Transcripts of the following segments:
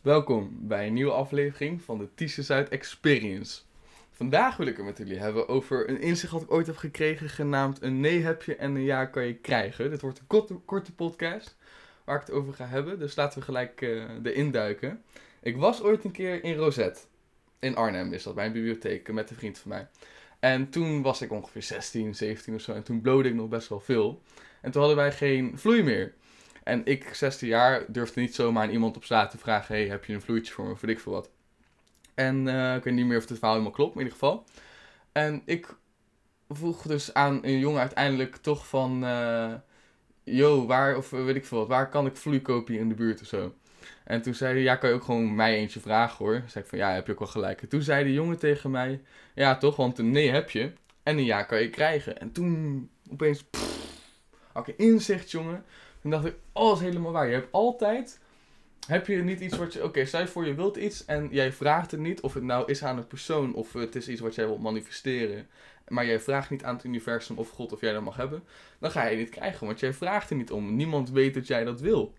Welkom bij een nieuwe aflevering van de Zuid Experience. Vandaag wil ik het met jullie hebben over een inzicht dat ik ooit heb gekregen genaamd een nee heb je en een ja kan je krijgen. Dit wordt een korte, korte podcast waar ik het over ga hebben, dus laten we gelijk uh, erin duiken. Ik was ooit een keer in Rosette, in Arnhem is dat, bij een bibliotheek met een vriend van mij. En toen was ik ongeveer 16, 17 of zo en toen blode ik nog best wel veel. En toen hadden wij geen vloei meer. En ik, 16 jaar, durfde niet zomaar aan iemand op straat te vragen: hey, heb je een vloeitje voor me? Of ik veel wat. En uh, ik weet niet meer of het verhaal helemaal klopt, in ieder geval. En ik vroeg dus aan een jongen uiteindelijk toch van... Uh, yo, waar, of weet ik veel wat, waar kan ik vloei kopen in de buurt of zo? En toen zei hij, ja, kan je ook gewoon mij eentje vragen hoor. Toen zei ik van, ja, heb je ook wel gelijk. En toen zei de jongen tegen mij, ja toch, want een nee heb je en een ja kan je krijgen. En toen opeens, had ik inzicht, jongen. Toen dacht ik, oh, is helemaal waar. Je hebt altijd, heb je niet iets wat je, oké, je voor je wilt iets en jij vraagt het niet. Of het nou is aan een persoon of het is iets wat jij wilt manifesteren. Maar jij vraagt niet aan het universum of God of jij dat mag hebben. Dan ga je niet krijgen, want jij vraagt er niet om. Niemand weet dat jij dat wil.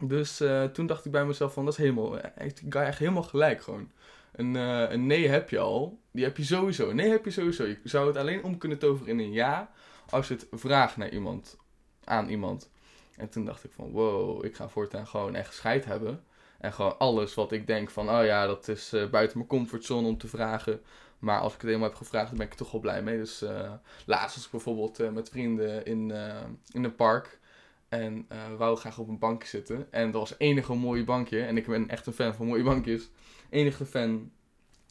Dus uh, toen dacht ik bij mezelf van, dat is helemaal, ik ga echt helemaal gelijk gewoon. Een, uh, een nee heb je al, die heb je sowieso. Een nee heb je sowieso. Je zou het alleen om kunnen toveren in een ja, als je het vraagt naar iemand, aan iemand. En toen dacht ik van, wow, ik ga voortaan gewoon echt scheid hebben. En gewoon alles wat ik denk van, oh ja, dat is uh, buiten mijn comfortzone om te vragen. Maar als ik het eenmaal heb gevraagd, dan ben ik er toch wel blij mee. Dus uh, laatst was ik bijvoorbeeld uh, met vrienden in, in een park. En we wouden graag op een bankje zitten. En dat was enige mooie bankje. En ik ben echt een fan van mooie bankjes. Enige fan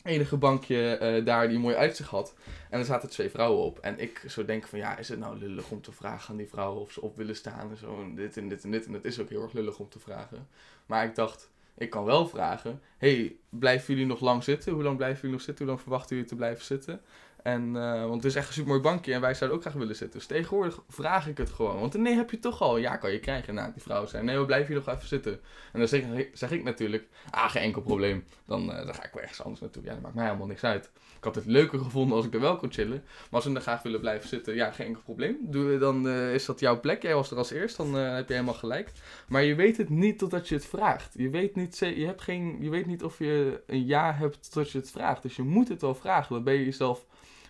enige bankje uh, daar die mooi uitzicht had. En er zaten twee vrouwen op. En ik zou denken van ja, is het nou lullig om te vragen aan die vrouwen of ze op willen staan en zo. En dit en dit en dit. En dat is ook heel erg lullig om te vragen. Maar ik dacht, ik kan wel vragen. hey, blijven jullie nog lang zitten? Hoe lang blijven jullie nog zitten? Hoe lang verwachten jullie te blijven zitten? En, uh, want het is echt een super mooi bankje en wij zouden ook graag willen zitten. Dus tegenwoordig vraag ik het gewoon. Want nee heb je toch al. Ja, kan je krijgen. Nou, die vrouw zei, nee, we blijven hier nog even zitten. En dan zeg, ik natuurlijk, ah, geen enkel probleem. Dan, uh, dan ga ik wel ergens anders naartoe. Ja, dat maakt mij helemaal niks uit. Ik had het leuker gevonden als ik er wel kon chillen. Maar als ze er graag willen blijven zitten, ja, geen enkel probleem. Dan uh, is dat jouw plek. Jij was er als eerst, dan heb je helemaal gelijk. Maar je weet het niet totdat je het vraagt. Je weet niet, je hebt geen, je weet niet of je een ja hebt totdat je het vraagt. Dus je moet het wel vragen. Dan ben je jezelf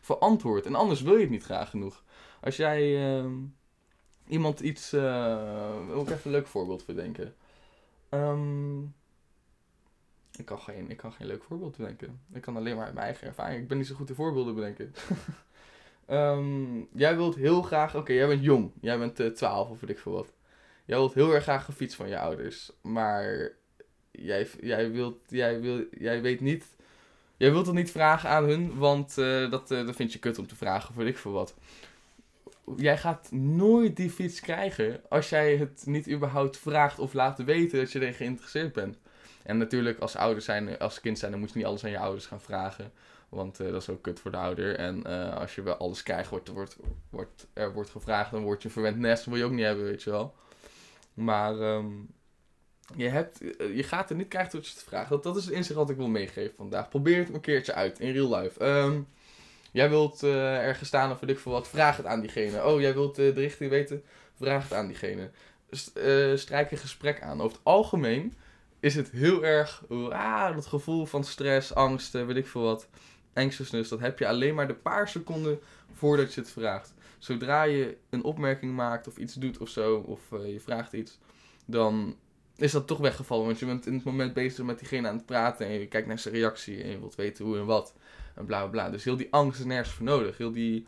verantwoord. En anders wil je het niet graag genoeg. Als jij uh, iemand iets. Uh, wil ik even een leuk voorbeeld bedenken. Um, ik, kan geen, ik kan geen leuk voorbeeld bedenken. Ik kan alleen maar uit mijn eigen ervaring. Ik ben niet zo goed in voorbeelden bedenken. um, jij wilt heel graag. Oké, jij bent jong. Jij bent uh, eh, 12 of weet ik veel wat. Jij wilt heel erg graag een fiets van je ouders. Maar jij, jij, wilt, jij, wil, jij weet niet Jij wilt het niet vragen aan hun, want uh, dat, uh, dat vind je kut om te vragen, weet ik veel wat. Jij gaat nooit die fiets krijgen als jij het niet überhaupt vraagt of laat weten dat je erin geïnteresseerd bent. En natuurlijk, als ouders zijn, als kind zijn, dan moet je niet alles aan je ouders gaan vragen. Want uh, dat is ook kut voor de ouder. En als je wel alles krijgt, wordt, wordt, er wordt gevraagd, dan word je een verwend nest. Dat wil je ook niet hebben, weet je wel. Maar um, je, hebt, eh, je gaat er niet krijgen tot je het vraagt. Dat, dat is het inzicht wat ik wil meegeven vandaag. Probeer het een keertje uit, in real life. Um, jij wilt uh, ergens staan of weet ik veel wat, vraag het aan diegene. Oh, jij wilt uh, de richting weten, vraag het aan diegene. St strijk een gesprek aan. Over het algemeen is het heel erg, ah, dat gevoel van stress, angst, weet ik veel wat, anxiousness, dat heb je alleen maar de paar seconden voordat je het vraagt. Zodra je een opmerking maakt of iets doet of zo, of je vraagt iets, dan is dat toch weggevallen. Want je bent in het moment bezig met diegene aan het praten en je kijkt naar zijn reactie en je wilt weten hoe en wat. En bla bla bla. Dus heel die angst is nergens voor nodig. Heel die.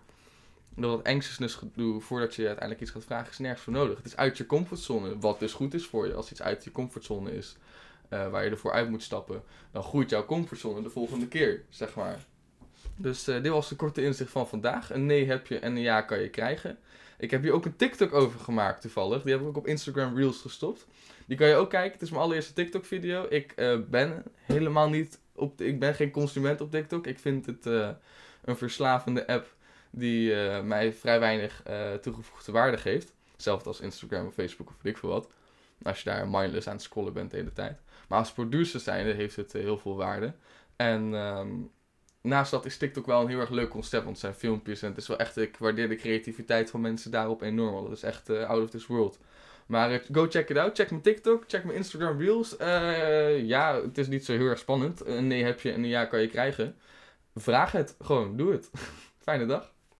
Dat anxiousness gedoe voordat je uiteindelijk iets gaat vragen is nergens voor nodig. Het is uit je comfortzone. Wat dus goed is voor je. Als iets uit je comfortzone is. Uh, waar je ervoor uit moet stappen. Dan groeit jouw comfortzone de volgende keer. Zeg maar. Dus uh, dit was de korte inzicht van vandaag. Een nee heb je en een ja kan je krijgen. Ik heb hier ook een TikTok over gemaakt toevallig. Die heb ik ook op Instagram Reels gestopt. Die kan je ook kijken. Het is mijn allereerste TikTok video. Ik uh, ben helemaal niet op... Ik ben geen consument op TikTok. Ik vind het uh, een verslavende app die mij vrij weinig toegevoegde waarde geeft. Hetzelfde als Instagram of Facebook of weet ik veel wat. Als je daar mindless aan het scrollen bent de hele tijd. Maar als producer zijnde heeft het heel veel waarde. En um, naast dat is TikTok wel een heel erg leuk concept, want het zijn filmpjes en het is wel echt, ik waardeer de creativiteit van mensen daarop enorm, dat is echt uh, out of this world. Maar eh, go check it out. Check mijn TikTok, check mijn Instagram Reels. Eh, ja, het is niet zo heel erg spannend. Een nee heb je en een ja kan je krijgen. Vraag het. Gewoon, doe het. Fijne dag.